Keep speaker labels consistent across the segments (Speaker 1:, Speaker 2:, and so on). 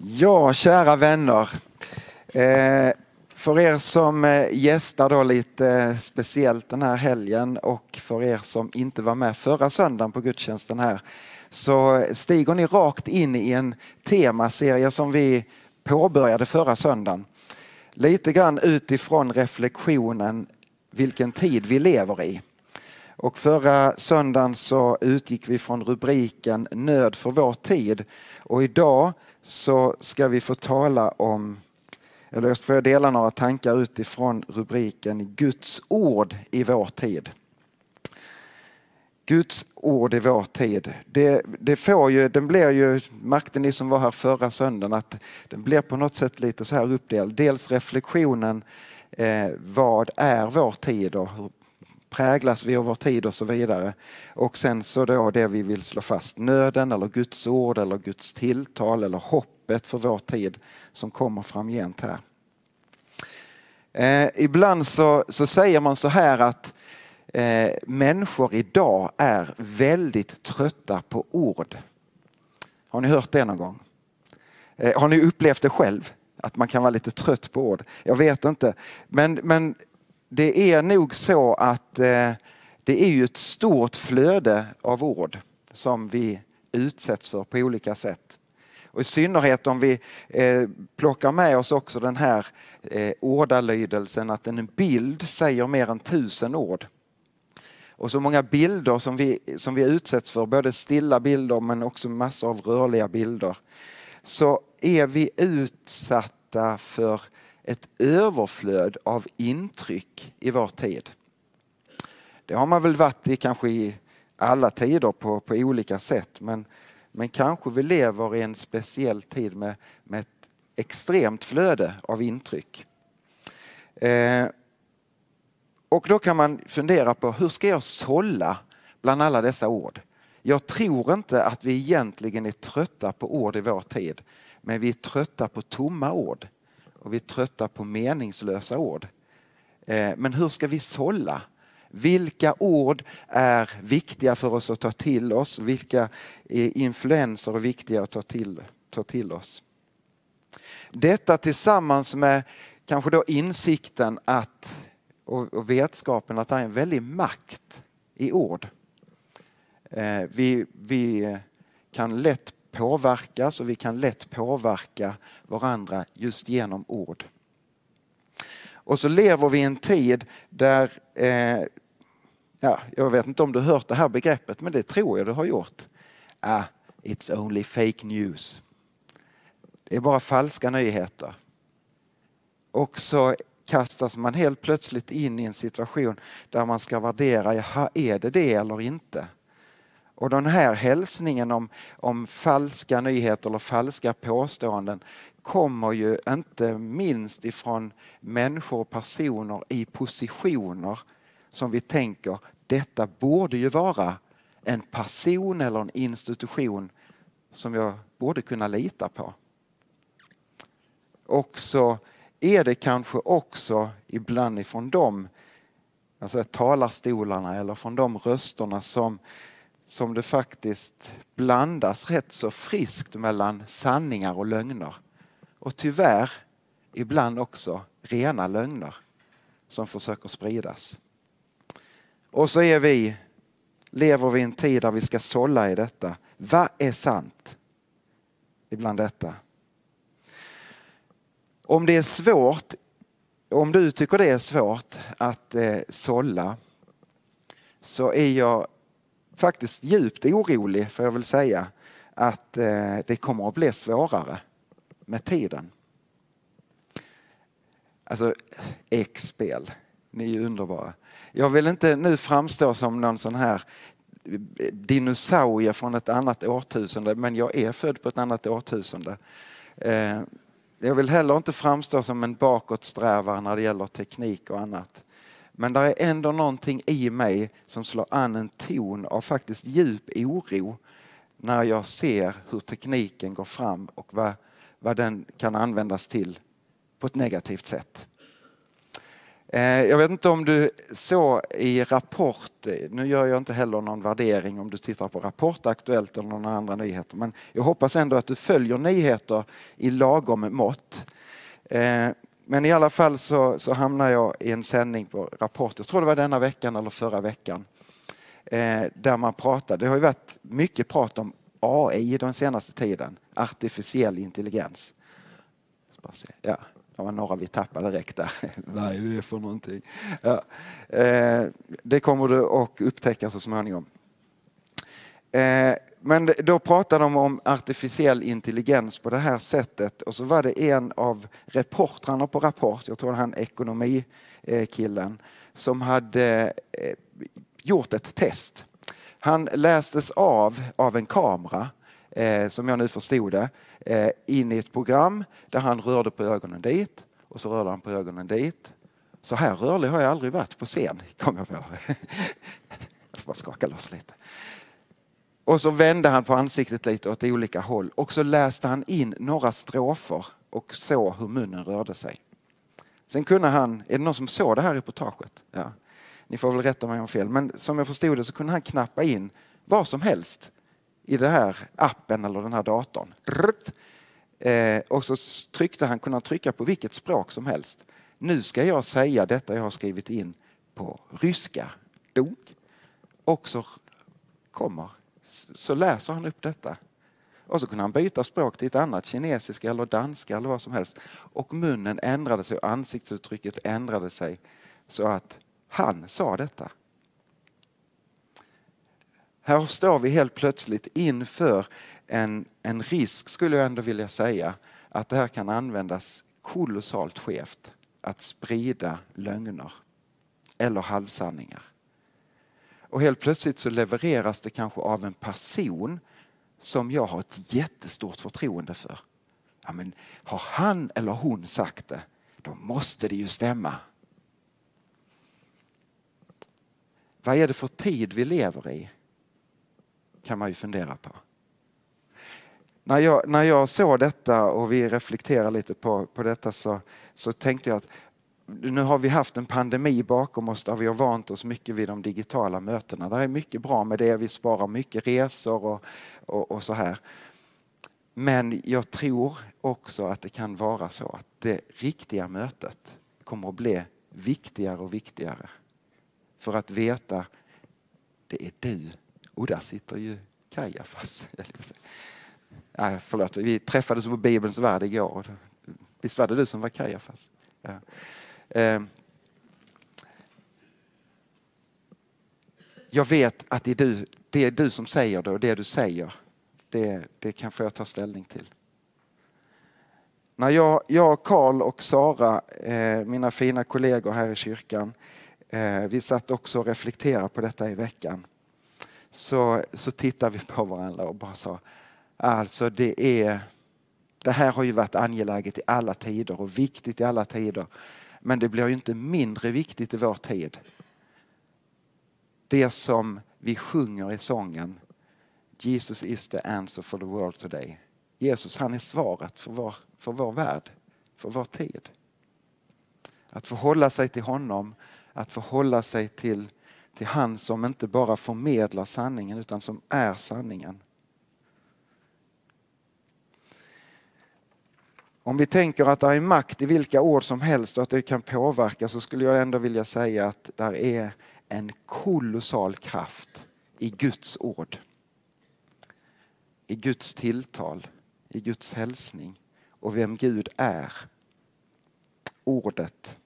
Speaker 1: Ja, kära vänner. Eh, för er som eh, gästar då lite eh, speciellt den här helgen och för er som inte var med förra söndagen på gudstjänsten här så stiger ni rakt in i en temaserie som vi påbörjade förra söndagen. Lite grann utifrån reflektionen vilken tid vi lever i. Och förra söndagen så utgick vi från rubriken Nöd för vår tid och idag så ska vi få tala om, eller jag ska dela några tankar utifrån rubriken Guds ord i vår tid. Guds ord i vår tid. Det, det får ju, den blir ju, märkte ni som var här förra söndagen, att den blir på något sätt lite så här uppdelad. Dels reflektionen, eh, vad är vår tid och hur präglas vi av vår tid och så vidare. Och sen så då det vi vill slå fast, nöden eller Guds ord eller Guds tilltal eller hoppet för vår tid som kommer framgent här. Eh, ibland så, så säger man så här att eh, människor idag är väldigt trötta på ord. Har ni hört det någon gång? Eh, har ni upplevt det själv? Att man kan vara lite trött på ord? Jag vet inte. Men, men det är nog så att eh, det är ju ett stort flöde av ord som vi utsätts för på olika sätt. Och I synnerhet om vi eh, plockar med oss också den här eh, ordalydelsen att en bild säger mer än tusen ord. Och så många bilder som vi, som vi utsätts för, både stilla bilder men också massor av rörliga bilder, så är vi utsatta för ett överflöd av intryck i vår tid. Det har man väl varit i kanske i alla tider på, på olika sätt men, men kanske vi lever i en speciell tid med, med ett extremt flöde av intryck. Eh, och då kan man fundera på hur ska jag sålla bland alla dessa ord? Jag tror inte att vi egentligen är trötta på ord i vår tid men vi är trötta på tomma ord och vi är trötta på meningslösa ord. Eh, men hur ska vi sålla? Vilka ord är viktiga för oss att ta till oss? Vilka influenser är viktiga att ta till, ta till oss? Detta tillsammans med kanske då insikten att, och vetskapen att det är en väldig makt i ord. Eh, vi, vi kan lätt påverkas och vi kan lätt påverka varandra just genom ord. Och så lever vi i en tid där, eh, ja, jag vet inte om du har hört det här begreppet men det tror jag du har gjort. Ah, it's only fake news. Det är bara falska nyheter. Och så kastas man helt plötsligt in i en situation där man ska värdera, jaha, är det det eller inte? Och den här hälsningen om, om falska nyheter eller falska påståenden kommer ju inte minst ifrån människor och personer i positioner som vi tänker, detta borde ju vara en person eller en institution som jag borde kunna lita på. Och så är det kanske också ibland ifrån de alltså talarstolarna eller från de rösterna som som det faktiskt blandas rätt så friskt mellan sanningar och lögner. Och tyvärr ibland också rena lögner som försöker spridas. Och så är vi, lever vi i en tid där vi ska sålla i detta. Vad är sant ibland detta? Om det är svårt, om du tycker det är svårt att eh, sålla så är jag faktiskt djupt orolig, får jag väl säga, att eh, det kommer att bli svårare med tiden. Alltså, X-spel, ni är underbara. Jag vill inte nu framstå som någon sån här dinosaurie från ett annat årtusende, men jag är född på ett annat årtusende. Eh, jag vill heller inte framstå som en bakåtsträvare när det gäller teknik och annat. Men det är ändå någonting i mig som slår an en ton av faktiskt djup oro när jag ser hur tekniken går fram och vad, vad den kan användas till på ett negativt sätt. Eh, jag vet inte om du såg i Rapport, eh, nu gör jag inte heller någon värdering om du tittar på Rapport Aktuellt eller några andra nyheter, men jag hoppas ändå att du följer nyheter i lagom mått. Eh, men i alla fall så, så hamnar jag i en sändning på Rapport, jag tror det var denna veckan eller förra veckan, eh, där man pratade, det har ju varit mycket prat om AI den senaste tiden, artificiell intelligens. Ja, det var några vi tappade direkt där. Vad är det för någonting? Ja. Eh, det kommer du att upptäcka så småningom. Eh, men då pratade de om artificiell intelligens på det här sättet och så var det en av reportrarna på Rapport, jag tror han ekonomikillen, som hade eh, gjort ett test. Han lästes av av en kamera, eh, som jag nu förstod det, in i ett program där han rörde på ögonen dit och så rörde han på ögonen dit. Så här rörlig har jag aldrig varit på scen, kom jag på. Jag får bara skaka loss lite. Och så vände han på ansiktet lite åt olika håll och så läste han in några strofer och såg hur munnen rörde sig. Sen kunde han, är det någon som såg det här reportaget? Ja. Ni får väl rätta mig om fel, men som jag förstod det så kunde han knappa in vad som helst i den här appen eller den här datorn. Eh, och så tryckte han, kunde han trycka på vilket språk som helst. Nu ska jag säga detta jag har skrivit in på ryska. Dunk. Och så kommer, så läser han upp detta. Och så kunde han byta språk till ett annat, kinesiska eller danska eller vad som helst. Och munnen ändrade sig och ansiktsuttrycket ändrade sig så att han sa detta. Här står vi helt plötsligt inför en, en risk, skulle jag ändå vilja säga, att det här kan användas kolossalt skevt. Att sprida lögner eller halvsanningar. Och helt plötsligt så levereras det kanske av en person som jag har ett jättestort förtroende för. Ja, men har han eller hon sagt det, då måste det ju stämma. Vad är det för tid vi lever i? kan man ju fundera på. När jag, när jag såg detta och vi reflekterar lite på, på detta så, så tänkte jag att nu har vi haft en pandemi bakom oss där vi har vant oss mycket vid de digitala mötena. Det är mycket bra med det, vi sparar mycket resor och, och, och så här. Men jag tror också att det kan vara så att det riktiga mötet kommer att bli viktigare och viktigare. För att veta, det är du och där sitter ju Kajafas. Ja, förlåt, vi träffades på Bibelns värld igår. Visst var det du som var Kajafas? Ja. Ehm, jag vet att det är, du, det är du som säger det och det du säger, det, det kanske jag tar ställning till. När jag, jag Karl och Sara, eh, mina fina kollegor här i kyrkan, eh, vi satt också och reflekterade på detta i veckan så, så tittade vi på varandra och bara sa, alltså det är, det här har ju varit angeläget i alla tider och viktigt i alla tider. Men det blir ju inte mindre viktigt i vår tid. Det som vi sjunger i sången Jesus is the answer for the world today. Jesus han är svaret för vår, för vår värld, för vår tid. Att förhålla sig till honom, att förhålla sig till till han som inte bara förmedlar sanningen utan som är sanningen. Om vi tänker att det är makt i vilka ord som helst och att det kan påverka så skulle jag ändå vilja säga att där är en kolossal kraft i Guds ord. I Guds tilltal, i Guds hälsning och vem Gud är. Ordet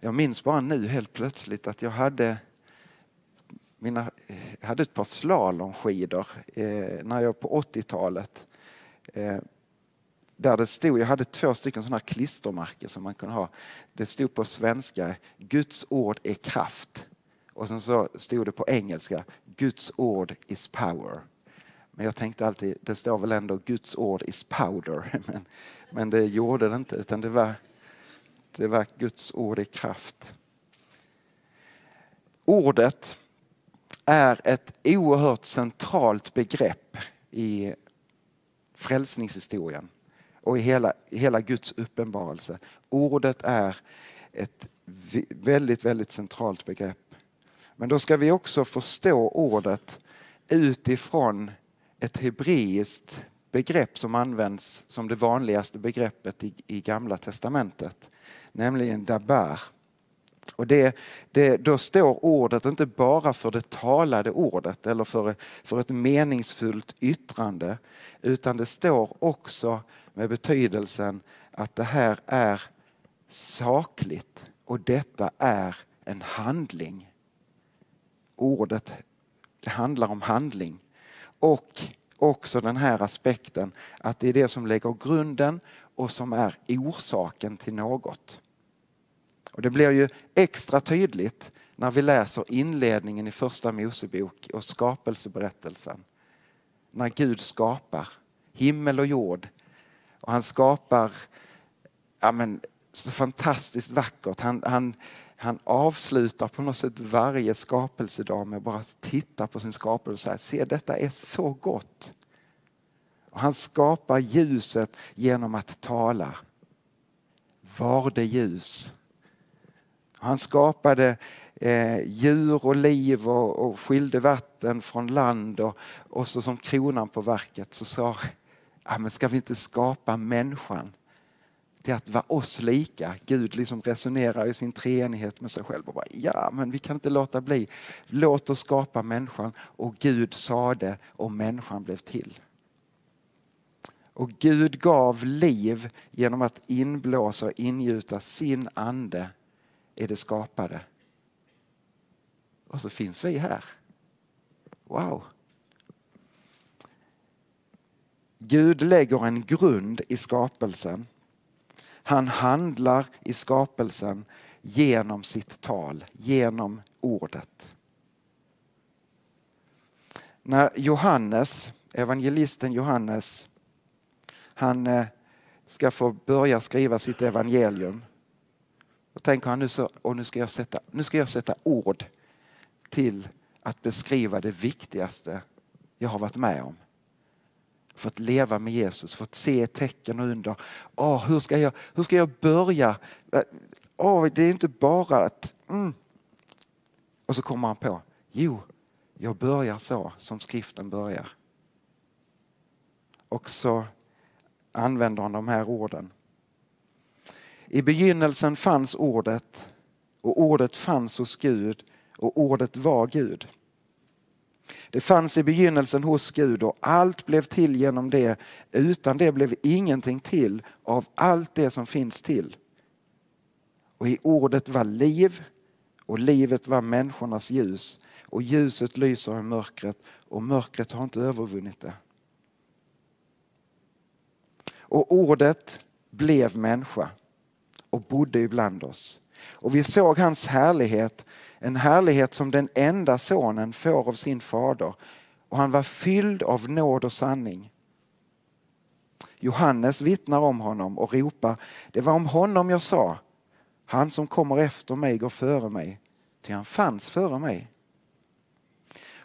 Speaker 1: jag minns bara nu helt plötsligt att jag hade mina, jag hade ett par slalomskidor eh, när jag på 80-talet. Eh, där det stod, jag hade två stycken sådana klistermärken som man kunde ha. Det stod på svenska, Guds ord är kraft. Och sen så stod det på engelska, Guds ord is power. Men jag tänkte alltid, det står väl ändå Guds ord is powder. Men, men det gjorde det inte, utan det var, det var Guds ord i kraft. Ordet är ett oerhört centralt begrepp i frälsningshistorien och i hela, hela Guds uppenbarelse. Ordet är ett väldigt, väldigt centralt begrepp. Men då ska vi också förstå ordet utifrån ett hebreiskt begrepp som används som det vanligaste begreppet i, i Gamla testamentet, nämligen dabar. Och det, det, då står ordet inte bara för det talade ordet eller för, för ett meningsfullt yttrande utan det står också med betydelsen att det här är sakligt och detta är en handling. Ordet handlar om handling. Och också den här aspekten att det är det som lägger grunden och som är orsaken till något. Och det blir ju extra tydligt när vi läser inledningen i första Mosebok och skapelseberättelsen. När Gud skapar himmel och jord och han skapar ja men, så fantastiskt vackert. Han, han, han avslutar på något sätt varje skapelsedag med att bara titta på sin skapelse och säga, se detta är så gott. Och han skapar ljuset genom att tala. Var det ljus? Han skapade eh, djur och liv och, och skilde vatten från land och, och så som kronan på verket så sa ja, men ska vi inte skapa människan till att vara oss lika? Gud liksom resonerar i sin treenighet med sig själv och bara ja, men vi kan inte låta bli. Låt oss skapa människan och Gud sade och människan blev till. Och Gud gav liv genom att inblåsa och ingjuta sin ande är det skapade. Och så finns vi här. Wow! Gud lägger en grund i skapelsen. Han handlar i skapelsen genom sitt tal, genom ordet. När Johannes, evangelisten Johannes, han eh, ska få börja skriva sitt evangelium. Då tänker han nu så, och nu ska jag sätta, nu ska jag sätta ord till att beskriva det viktigaste jag har varit med om fått leva med Jesus, fått se tecken och under. Oh, hur, ska jag, hur ska jag börja? Oh, det är inte bara att... Mm. Och så kommer han på, jo, jag börjar så som skriften börjar. Och så använder han de här orden. I begynnelsen fanns ordet och ordet fanns hos Gud och ordet var Gud. Det fanns i begynnelsen hos Gud och allt blev till genom det. Utan det blev ingenting till av allt det som finns till. Och i ordet var liv och livet var människornas ljus och ljuset lyser i mörkret och mörkret har inte övervunnit det. Och ordet blev människa och bodde ibland oss. Och vi såg hans härlighet en härlighet som den enda sonen får av sin fader. Och han var fylld av nåd och sanning. Johannes vittnar om honom och ropar, det var om honom jag sa, han som kommer efter mig går före mig, ty han fanns före mig.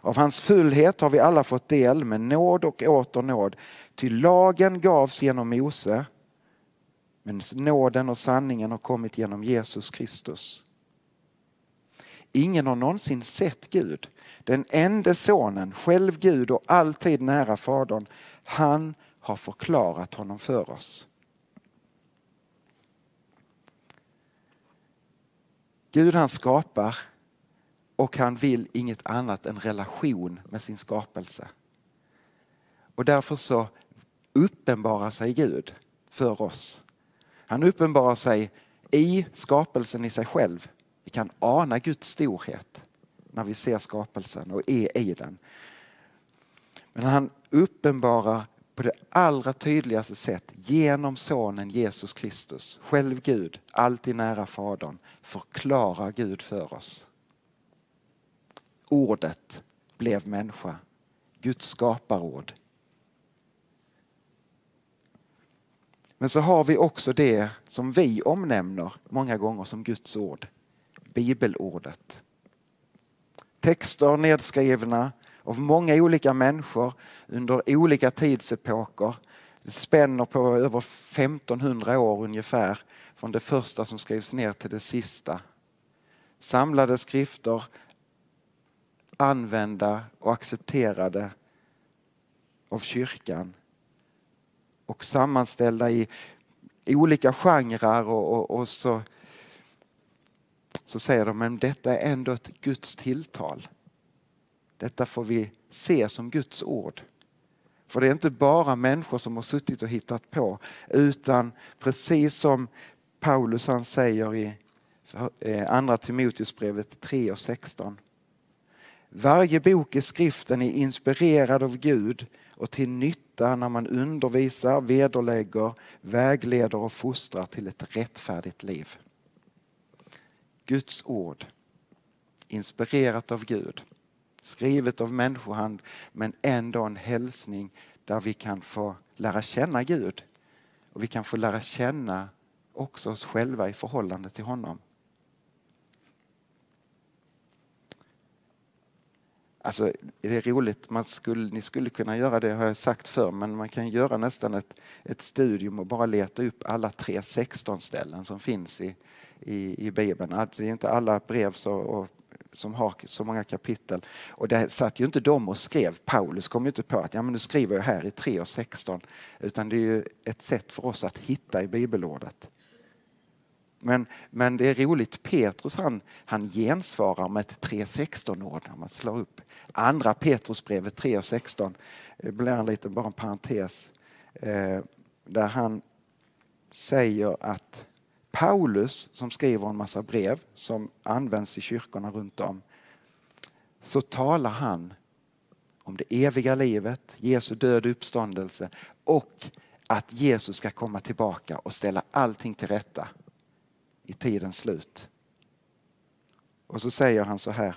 Speaker 1: Av hans fullhet har vi alla fått del med nåd och åter nåd, ty lagen gavs genom Mose, men nåden och sanningen har kommit genom Jesus Kristus. Ingen har någonsin sett Gud. Den enda sonen, själv Gud och alltid nära Fadern, han har förklarat honom för oss. Gud han skapar och han vill inget annat än relation med sin skapelse. Och därför så uppenbarar sig Gud för oss. Han uppenbarar sig i skapelsen i sig själv vi kan ana Guds storhet när vi ser skapelsen och är i den. Men han uppenbarar på det allra tydligaste sätt genom sonen Jesus Kristus, själv Gud, alltid nära Fadern, förklarar Gud för oss. ordet blev människa. Guds skaparord. Men så har vi också det som vi omnämner många gånger som Guds ord. Bibelordet. Texter nedskrivna av många olika människor under olika tidsepoker. Det spänner på över 1500 år ungefär från det första som skrivs ner till det sista. Samlade skrifter använda och accepterade av kyrkan och sammanställda i olika genrer och, och, och så, så säger de men detta är ändå ett Guds tilltal. Detta får vi se som Guds ord. För det är inte bara människor som har suttit och hittat på utan precis som Paulus han säger i eh, andra Timoteusbrevet 3 och 16. Varje bok i skriften är inspirerad av Gud och till nytta när man undervisar, vederlägger, vägleder och fostrar till ett rättfärdigt liv. Guds ord, inspirerat av Gud, skrivet av människohand men ändå en hälsning där vi kan få lära känna Gud och vi kan få lära känna också oss själva i förhållande till honom. Alltså, det är roligt, man skulle, ni skulle kunna göra det har jag sagt förr, men man kan göra nästan ett, ett studium och bara leta upp alla tre 16 ställen som finns i, i, i Bibeln. Alltså, det är inte alla brev så, och, som har så många kapitel. Och det satt ju inte de och skrev. Paulus kom ju inte på att ja, men nu skriver jag här i 3 och 16. Utan det är ju ett sätt för oss att hitta i bibelordet. Men, men det är roligt, Petrus han, han gensvarar med ett 3.16-ord när man slår upp. Andra Petrusbrevet 3.16 blir en liten bara en parentes. Eh, där han säger att Paulus som skriver en massa brev som används i kyrkorna runt om. Så talar han om det eviga livet, Jesu död och uppståndelse och att Jesus ska komma tillbaka och ställa allting till rätta i tidens slut. Och så säger han så här.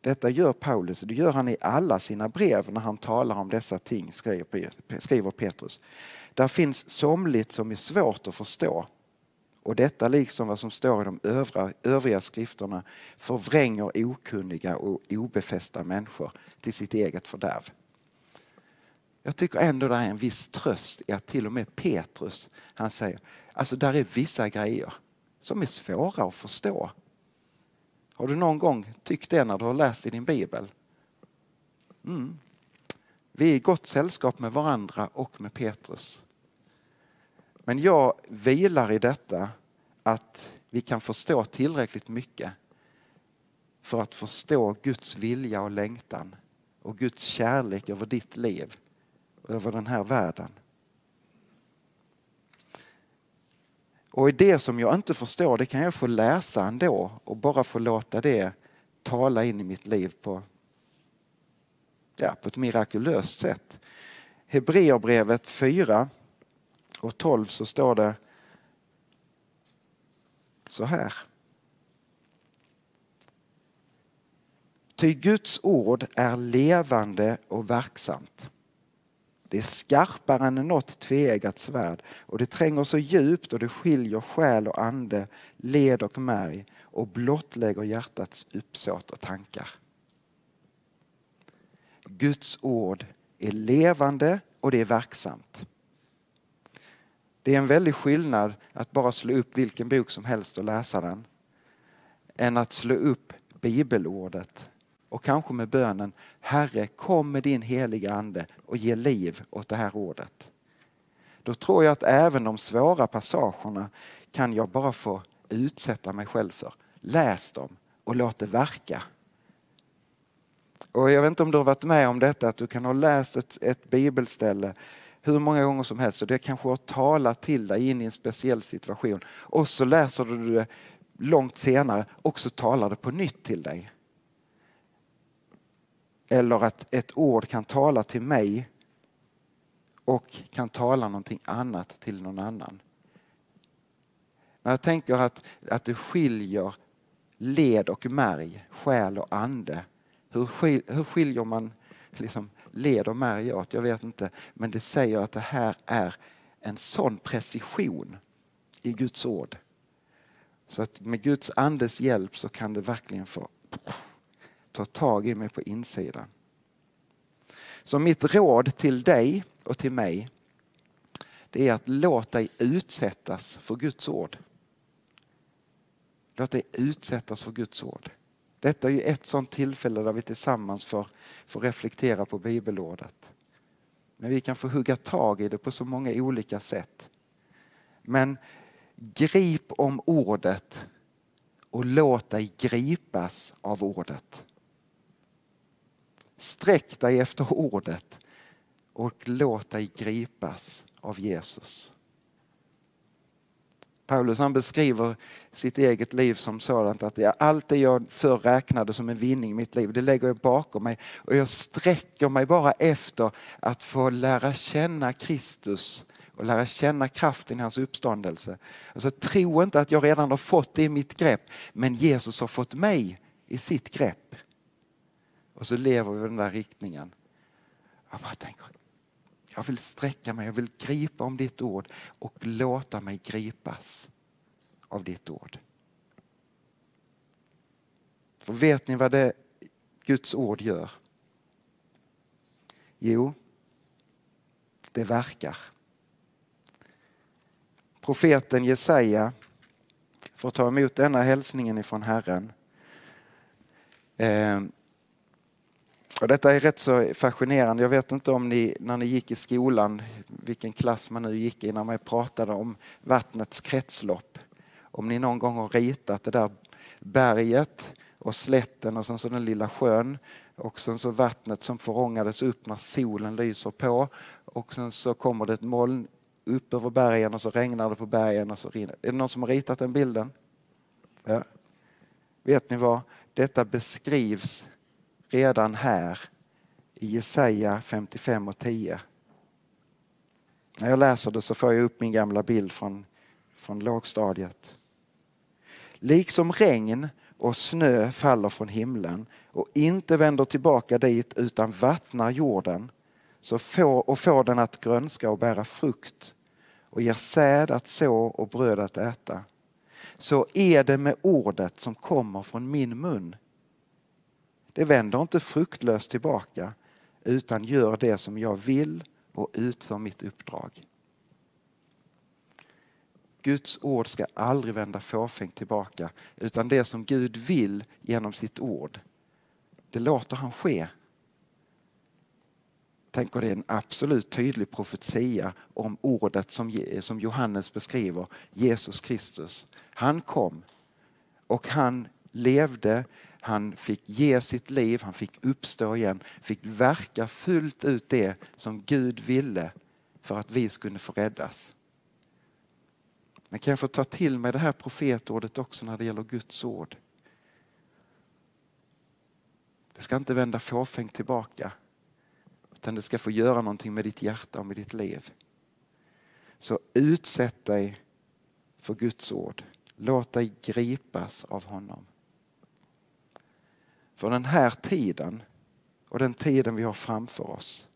Speaker 1: Detta gör Paulus, det gör han i alla sina brev när han talar om dessa ting, skriver Petrus. Där finns somligt som är svårt att förstå. Och detta liksom vad som står i de övriga, övriga skrifterna förvränger okunniga och obefästa människor till sitt eget fördärv. Jag tycker ändå det är en viss tröst i att till och med Petrus, han säger, alltså där är vissa grejer som är svåra att förstå. Har du någon gång tyckt det när du har läst i din bibel? Mm. Vi är i gott sällskap med varandra och med Petrus. Men jag vilar i detta att vi kan förstå tillräckligt mycket för att förstå Guds vilja och längtan och Guds kärlek över ditt liv och över den här världen. Och det som jag inte förstår, det kan jag få läsa ändå och bara få låta det tala in i mitt liv på, ja, på ett mirakulöst sätt. Hebreerbrevet 4 och 12 så står det så här. Ty Guds ord är levande och verksamt det är skarpare än något tveeggat svärd och det tränger så djupt och det skiljer själ och ande, led och märg och blottlägger hjärtats uppsåt och tankar. Guds ord är levande och det är verksamt. Det är en väldig skillnad att bara slå upp vilken bok som helst och läsa den än att slå upp bibelordet och kanske med bönen Herre kom med din heliga ande och ge liv åt det här ordet. Då tror jag att även de svåra passagerna kan jag bara få utsätta mig själv för. Läs dem och låt det verka. Och jag vet inte om du har varit med om detta att du kan ha läst ett, ett bibelställe hur många gånger som helst och det kanske har talat till dig in i en speciell situation och så läser du det långt senare och så talar det på nytt till dig. Eller att ett ord kan tala till mig och kan tala någonting annat till någon annan. När jag tänker att, att det skiljer led och märg, själ och ande Hur, skil, hur skiljer man liksom led och märg åt? Jag vet inte. Men det säger att det här är en sån precision i Guds ord. Så att med Guds andes hjälp så kan det verkligen få ta tag i mig på insidan. Så mitt råd till dig och till mig det är att låt dig utsättas för Guds ord. Låt dig utsättas för Guds ord. Detta är ju ett sådant tillfälle där vi tillsammans får, får reflektera på bibelordet. Men vi kan få hugga tag i det på så många olika sätt. Men grip om ordet och låt dig gripas av ordet. Sträck dig efter ordet och låt dig gripas av Jesus. Paulus han beskriver sitt eget liv som sådant att allt det jag förr räknade som en vinning i mitt liv, det lägger jag bakom mig och jag sträcker mig bara efter att få lära känna Kristus och lära känna kraften i hans uppståndelse. Alltså, tro inte att jag redan har fått det i mitt grepp, men Jesus har fått mig i sitt grepp. Och så lever vi i den där riktningen. Jag bara tänker, jag vill sträcka mig, jag vill gripa om ditt ord och låta mig gripas av ditt ord. För vet ni vad det Guds ord gör? Jo, det verkar. Profeten Jesaja får ta emot denna hälsningen ifrån Herren. Eh, och detta är rätt så fascinerande. Jag vet inte om ni, när ni gick i skolan, vilken klass man nu gick i, när man pratade om vattnets kretslopp. Om ni någon gång har ritat det där berget och slätten och sen så den lilla sjön och sen så vattnet som förångades upp när solen lyser på och sen så kommer det ett moln upp över bergen och så regnar det på bergen och så rinner Är det någon som har ritat den bilden? Ja. Vet ni vad? Detta beskrivs redan här i Jesaja 55 och 10. När jag läser det så får jag upp min gamla bild från, från lågstadiet. Liksom regn och snö faller från himlen och inte vänder tillbaka dit utan vattnar jorden så får, och får den att grönska och bära frukt och ger säd att så och bröd att äta. Så är det med ordet som kommer från min mun. Det vänder inte fruktlöst tillbaka utan gör det som jag vill och utför mitt uppdrag. Guds ord ska aldrig vända fåfängt tillbaka utan det som Gud vill genom sitt ord, det låter han ske. Tänk det är en absolut tydlig profetia om ordet som, som Johannes beskriver, Jesus Kristus. Han kom och han levde, han fick ge sitt liv, han fick uppstå igen, fick verka fullt ut det som Gud ville för att vi skulle få räddas. Men kan jag få ta till mig det här profetordet också när det gäller Guds ord? Det ska inte vända fåfängt tillbaka utan det ska få göra någonting med ditt hjärta och med ditt liv. Så utsätt dig för Guds ord. Låt dig gripas av honom. För den här tiden och den tiden vi har framför oss.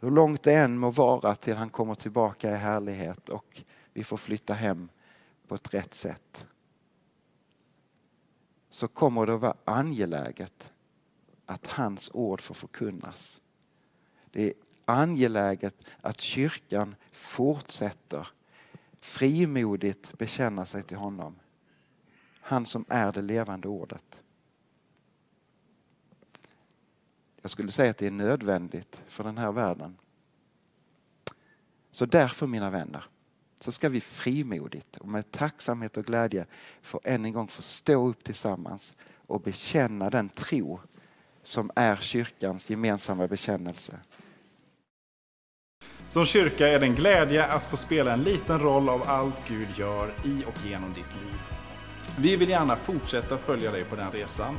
Speaker 1: Hur långt det än må vara till han kommer tillbaka i härlighet och vi får flytta hem på ett rätt sätt. Så kommer det att vara angeläget att hans ord får förkunnas. Det är angeläget att kyrkan fortsätter frimodigt bekänna sig till honom. Han som är det levande ordet. Jag skulle säga att det är nödvändigt för den här världen. Så därför mina vänner, så ska vi frimodigt och med tacksamhet och glädje få än en gång få stå upp tillsammans och bekänna den tro som är kyrkans gemensamma bekännelse.
Speaker 2: Som kyrka är det en glädje att få spela en liten roll av allt Gud gör i och genom ditt liv. Vi vill gärna fortsätta följa dig på den resan